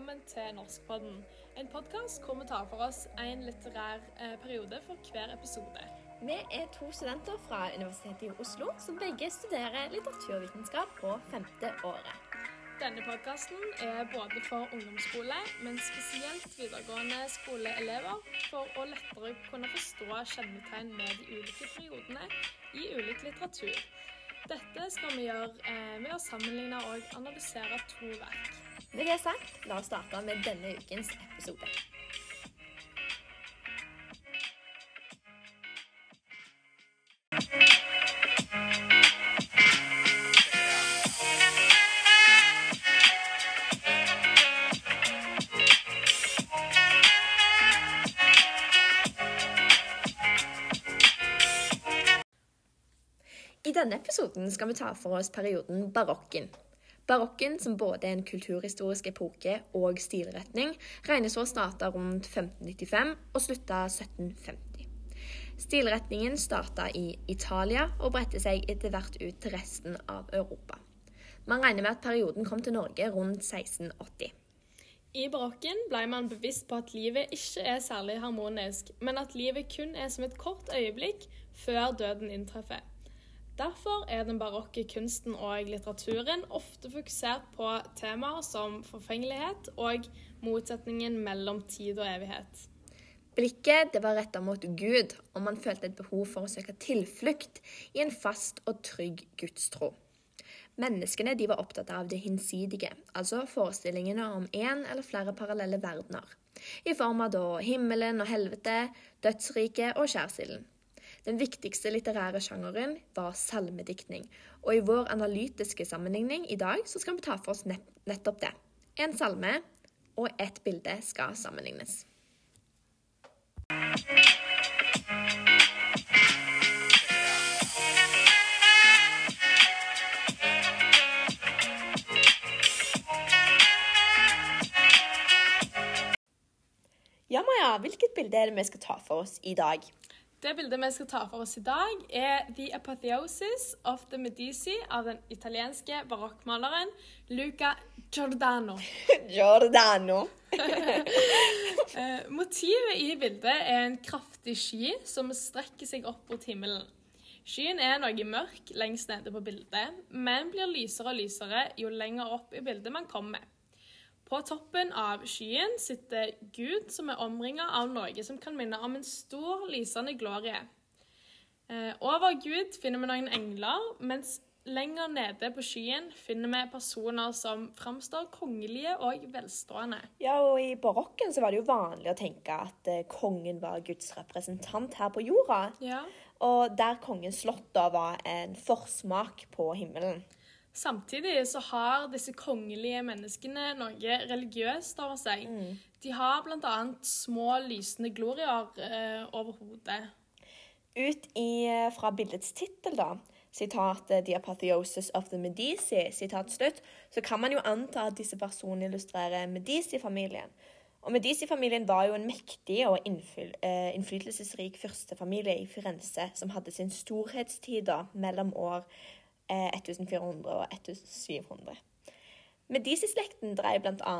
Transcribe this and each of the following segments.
velkommen til Norskpodden. En podkast hvor vi tar for oss en litterær eh, periode for hver episode. Vi er to studenter fra Universitetet i Oslo som begge studerer litteraturvitenskap på femte året. Denne podkasten er både for ungdomsskole, men spesielt videregående skoleelever, for å lettere kunne forstå kjennetegn med de ulike periodene i ulik litteratur. Dette skal vi gjøre eh, med å sammenligne og analysere to verk. Med det sagt, la oss starte med denne ukens episode. I denne episoden skal vi ta for oss perioden barokken. Barokken, som både er en kulturhistorisk epoke og stilretning, regnes for å starte rundt 1595 og slutta 1750. Stilretningen starta i Italia og bredte seg etter hvert ut til resten av Europa. Man regner med at perioden kom til Norge rundt 1680. I barokken ble man bevisst på at livet ikke er særlig harmonisk, men at livet kun er som et kort øyeblikk før døden inntreffer. Derfor er den barokke kunsten og litteraturen ofte fokusert på temaer som forfengelighet og motsetningen mellom tid og evighet. Blikket det var retta mot Gud, og man følte et behov for å søke tilflukt i en fast og trygg gudstro. Menneskene de var opptatt av det hinsidige, altså forestillingene om én eller flere parallelle verdener, i form av da himmelen og helvete, dødsriket og skjærsilden. Den viktigste litterære sjangeren var salmediktning, og i vår analytiske sammenligning i dag så skal vi ta for oss nettopp det. En salme og ett bilde skal sammenlignes. Ja, Maja, hvilket bilde er det vi skal ta for oss i dag? Det bildet vi skal ta for oss i dag, er The Apotheosis of the Medici av den italienske barokkmaleren Luca Giordano. Giordano. Eh, motivet i bildet er en kraftig sky som strekker seg opp mot himmelen. Skyen er noe mørk lengst nede på bildet, men blir lysere og lysere jo lenger opp i bildet man kommer. På toppen av skyen sitter Gud, som er omringa av noe som kan minne om en stor, lysende glorie. Eh, over Gud finner vi noen engler, mens lenger nede på skyen finner vi personer som framstår kongelige og velstående. Ja, og I barokken så var det jo vanlig å tenke at eh, kongen var Guds representant her på jorda. Ja. Og der kongens slott da var en forsmak på himmelen. Samtidig så har disse kongelige menneskene noe religiøst over seg. Mm. De har bl.a. små lysende glorier eh, over hodet. Ut i, eh, fra bildets tittel, da, sitat eh, 'The Apotheosis of the Medici', sitat slutt, så kan man jo anta at disse personene illustrerer Medici-familien. Og Medici-familien var jo en mektig og eh, innflytelsesrik førstefamilie i Firenze som hadde sin storhetstid da, mellom år 1400 og 1700. Medici-slekten drev bl.a.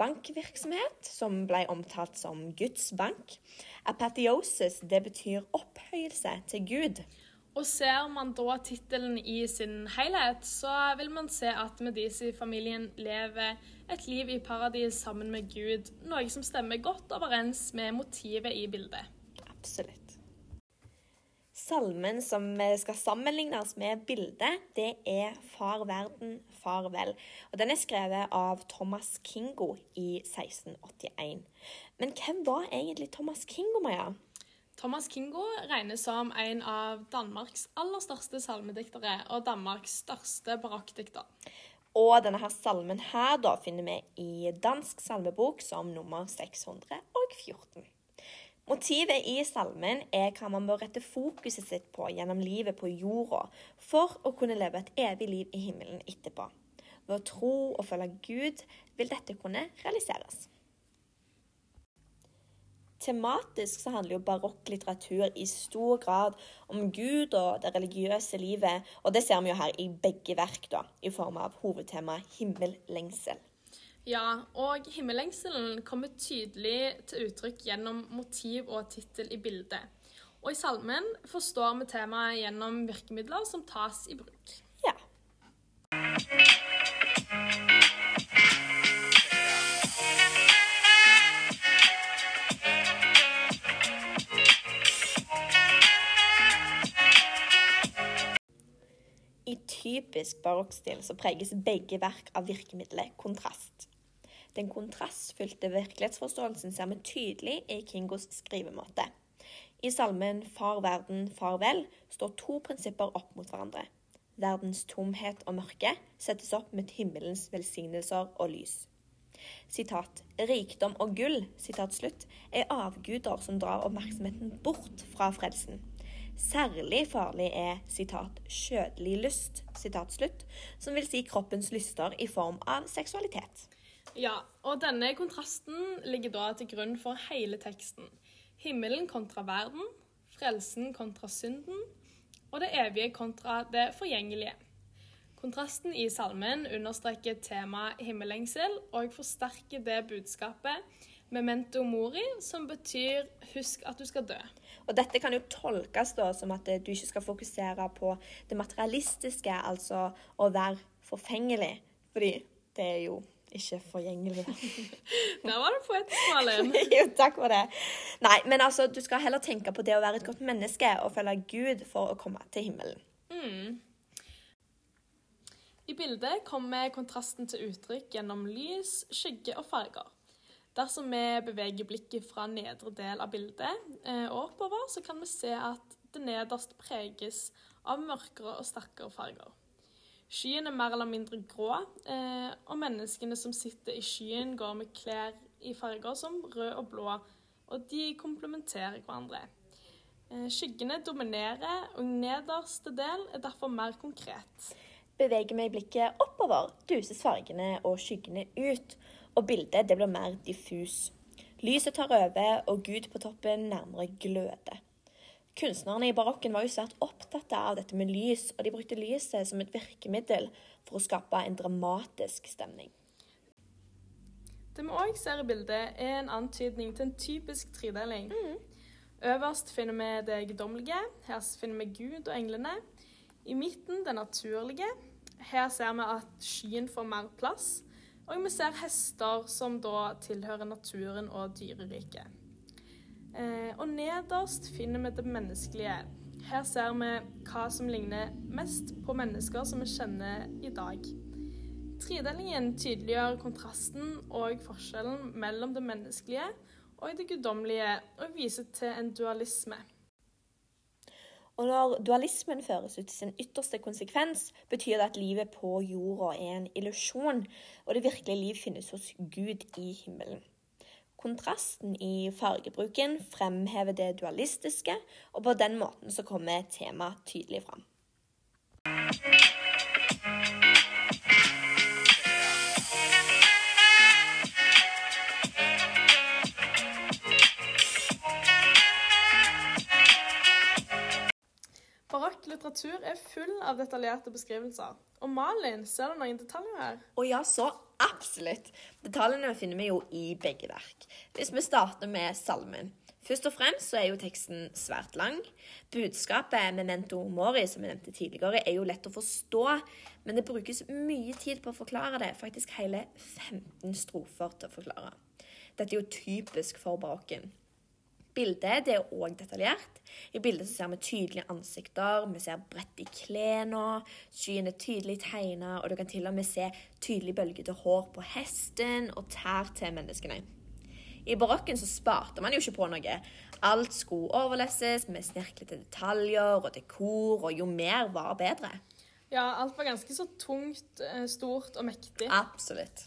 bankvirksomhet, som ble omtalt som Guds bank. Apatiosis det betyr opphøyelse til Gud. Og Ser man da tittelen i sin helhet, så vil man se at Medici-familien lever et liv i paradis sammen med Gud, noe som stemmer godt overens med motivet i bildet. Absolutt. Salmen som skal sammenlignes med bildet, det er 'Far verden, farvel'. Og Den er skrevet av Thomas Kingo i 1681. Men hvem var egentlig Thomas Kingo, Maja? Thomas Kingo regnes som en av Danmarks aller største salmediktere og Danmarks største barokkdikter. Og denne her salmen her da finner vi i Dansk salmebok som nummer 614. Motivet i salmen er hva man bør rette fokuset sitt på gjennom livet på jorda for å kunne leve et evig liv i himmelen etterpå. Ved å tro og følge Gud vil dette kunne realiseres. Tematisk så handler jo barokklitteratur i stor grad om Gud og det religiøse livet, og det ser vi jo her i begge verk, da, i form av hovedtema himmellengsel. Ja, og himmellengselen kommer tydelig til uttrykk gjennom motiv og tittel i bildet. Og i salmen forstår vi temaet gjennom virkemidler som tas i bruk. Ja. I typisk barokkstil så preges begge verk av virkemiddelet kontrast. Den kontrastfylte virkelighetsforståelsen ser vi tydelig i Kingos skrivemåte. I salmen Far verden, farvel står to prinsipper opp mot hverandre. Verdens tomhet og mørke settes opp med himmelens velsignelser og lys. Sitat, Rikdom og gull sitat slutt, er avguder som drar oppmerksomheten bort fra frelsen. Særlig farlig er sitat, kjødelig lyst, sitat slutt, som vil si kroppens lyster i form av seksualitet. Ja, og denne kontrasten ligger da til grunn for hele teksten. Himmelen kontra verden, frelsen kontra synden, og det evige kontra det forgjengelige. Kontrasten i salmen understreker temaet himmellengsel og forsterker det budskapet memento mori, som betyr 'husk at du skal dø'. Og dette kan jo tolkes da som at du ikke skal fokusere på det materialistiske, altså å være forfengelig, fordi det er jo ikke forgjengelig. Der var det poetisk, Malin. jo, takk for det. Nei, men altså, du skal heller tenke på det å være et godt menneske og følge Gud for å komme til himmelen. Mm. I bildet kommer kontrasten til uttrykk gjennom lys, skygge og farger. Dersom vi beveger blikket fra nedre del av bildet eh, og oppover, så kan vi se at det nederst preges av mørkere og sterkere farger. Skyen er mer eller mindre grå, eh, og menneskene som sitter i skyen, går med klær i farger som rød og blå, og de komplementerer hverandre. Eh, skyggene dominerer, og nederste del er derfor mer konkret. Beveger vi blikket oppover, duses fargene og skyggene ut, og bildet det blir mer diffus. Lyset tar over, og Gud på toppen nærmere gløder. Kunstnerne i barokken var jo svært opptatt av dette med lys, og de brukte lyset som et virkemiddel for å skape en dramatisk stemning. Det vi òg ser i bildet, er en antydning til en typisk tredeling. Mm. Øverst finner vi det guddommelige, her finner vi Gud og englene. I midten det naturlige. Her ser vi at skyen får mer plass. Og vi ser hester som da tilhører naturen og dyreriket. Eh, og nederst finner vi det menneskelige. Her ser vi hva som ligner mest på mennesker som vi kjenner i dag. Tredelingen tydeliggjør kontrasten og forskjellen mellom det menneskelige og det guddommelige, og viser til en dualisme. Og når dualismen føres ut til sin ytterste konsekvens, betyr det at livet på jorda er en illusjon, og det virkelige liv finnes hos Gud i himmelen. Kontrasten i fargebruken fremhever det dualistiske, og på den måten så kommer temaet tydelig fram. Barokk litteratur er full av detaljerte beskrivelser. Og Malin, ser du noen detaljer her? Å ja, så absolutt. Detaljene finner vi jo i begge verk. Hvis vi starter med salmen. Først og fremst så er jo teksten svært lang. Budskapet memento mori, som jeg nevnte tidligere, er jo lett å forstå, men det brukes mye tid på å forklare det. Faktisk hele 15 strofer til å forklare. Dette er jo typisk for barokken. Bildet det er òg detaljert. I bildet så ser vi tydelige ansikter, vi ser bredt i klærne, skyen er tydelig tegna, og du kan til og med se tydelig bølgete hår på hesten og tær til menneskene. I barokken så sparte man jo ikke på noe. Alt skulle overlesses med snirklete detaljer og dekor, og jo mer var bedre. Ja, alt var ganske så tungt, eh, stort og mektig. Absolutt.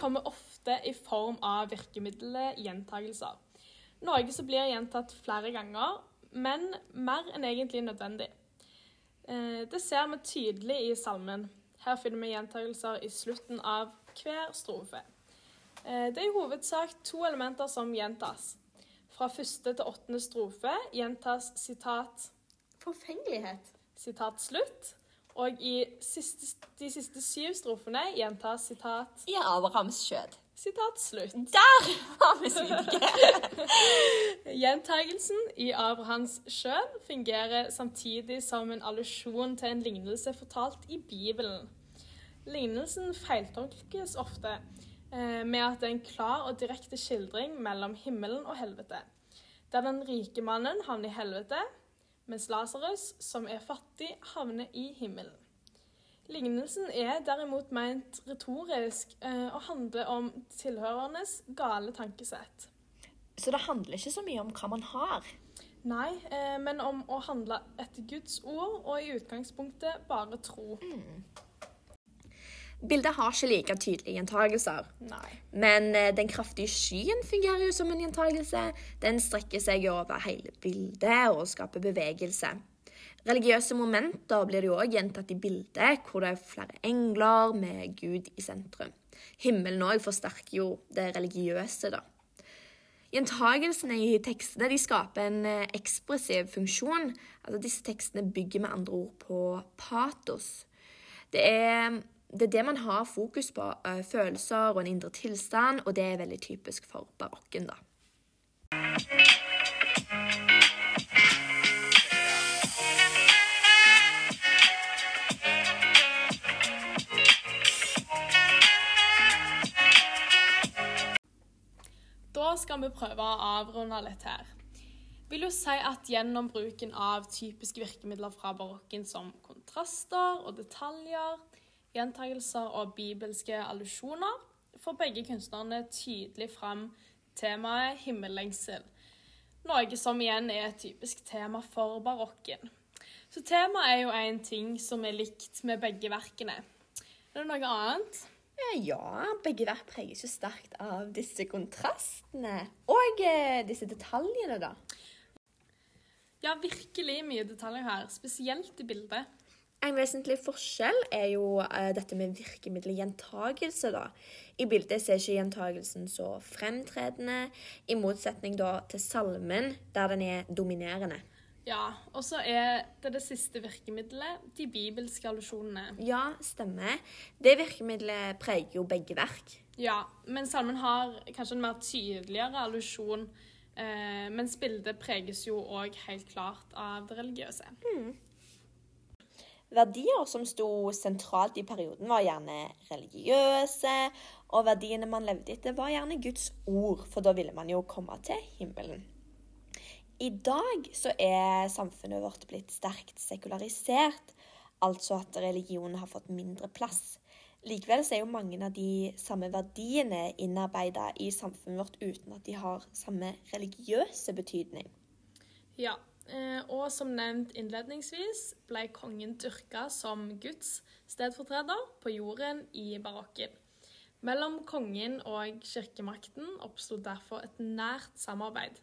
Kommer ofte i form av virkemiddelet gjentagelser. Noe som blir gjentatt flere ganger, men mer enn egentlig nødvendig. Eh, Det ser vi tydelig i salmen. Her finner vi gjentagelser i slutten av hver strofe. Eh, Det er i hovedsak to elementer som gjentas. Fra første til åttende strofe gjentas sitat Forfengelighet. sitat slutt. Og i siste, de siste syv strofene gjentas sitat I Abrahams skjød. sitat slutt. Der har vi slike. Gjentagelsen i Abrahams skjød fungerer samtidig som en allusjon til en lignelse fortalt i Bibelen. Lignelsen feiltolkes ofte eh, med at det er en klar og direkte skildring mellom himmelen og helvete, der den rike mannen havner i helvete, mens Lasarus, som er fattig, havner i himmelen. Lignelsen er derimot meint retorisk eh, og handler om tilhørernes gale tankesett. Så det handler ikke så mye om hva man har. Nei, eh, men om å handle etter Guds ord og i utgangspunktet bare tro. Bildet har ikke like tydelige gjentagelser. Men eh, den kraftige skyen fungerer jo som en gjentagelse. Den strekker seg over hele bildet og skaper bevegelse. Religiøse momenter blir det jo òg gjentatt i bildet, hvor det er flere engler med Gud i sentrum. Himmelen òg forsterker jo det religiøse, da. Gjentagelsene i tekstene de skaper en eh, ekspressiv funksjon. Altså Disse tekstene bygger med andre ord på patos. Det er, det er det man har fokus på. eh, Følelser og en indre tilstand, og det er veldig typisk for barokken. da. Da skal vi prøve å avrunde litt her. Vil jo si at gjennom bruken av typiske virkemidler fra barokken som kontraster og detaljer, gjentagelser og bibelske allusjoner, får begge kunstnerne tydelig fram temaet himmellengsel, noe som igjen er et typisk tema for barokken. Så temaet er jo en ting som er likt med begge verkene. Er det noe annet? Eh, Ja, begge verk preges jo sterkt av disse kontrastene. Og eh, disse detaljene, da. Ja, virkelig mye detaljer her, spesielt i bildet. En vesentlig forskjell er jo eh, dette med virkemiddelet gjentagelse. da. I bildet ser er ikke gjentagelsen så fremtredende, i motsetning da til salmen, der den er dominerende. Ja, og så er det det siste virkemiddelet, de bibelske allusjonene. Ja, stemmer. Det virkemiddelet preger jo begge verk. Ja, men salmen har kanskje en mer tydeligere allusjon, eh, mens bildet preges jo òg helt klart av det religiøse. Verdier som sto sentralt i perioden, var gjerne religiøse, og verdiene man levde etter, var gjerne Guds ord, for da ville man jo komme til himmelen. I dag så er samfunnet vårt blitt sterkt sekularisert, altså at religionen har fått mindre plass. Likevel så er jo mange av de samme verdiene innarbeida i samfunnet vårt uten at de har samme religiøse betydning. Ja, og som nevnt innledningsvis ble kongen dyrka som Guds stedfortreder på jorden i barokken. Mellom kongen og kirkemakten oppsto derfor et nært samarbeid,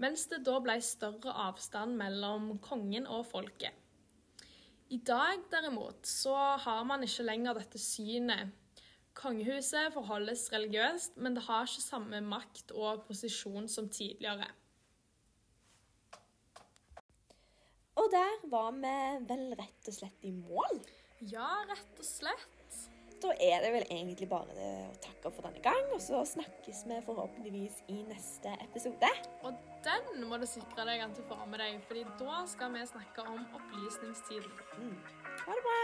mens det da ble større avstand mellom kongen og folket. I dag derimot så har man ikke lenger dette synet. Kongehuset forholdes religiøst, men det har ikke samme makt og posisjon som tidligere. Og der var vi vel rett og slett i mål. Ja, rett og slett. Da er det vel egentlig bare det å takke for denne gang, og så snakkes vi forhåpentligvis i neste episode. Og den må du sikre deg at du får med deg, fordi da skal vi snakke om opplysningstiden. Ha det bra!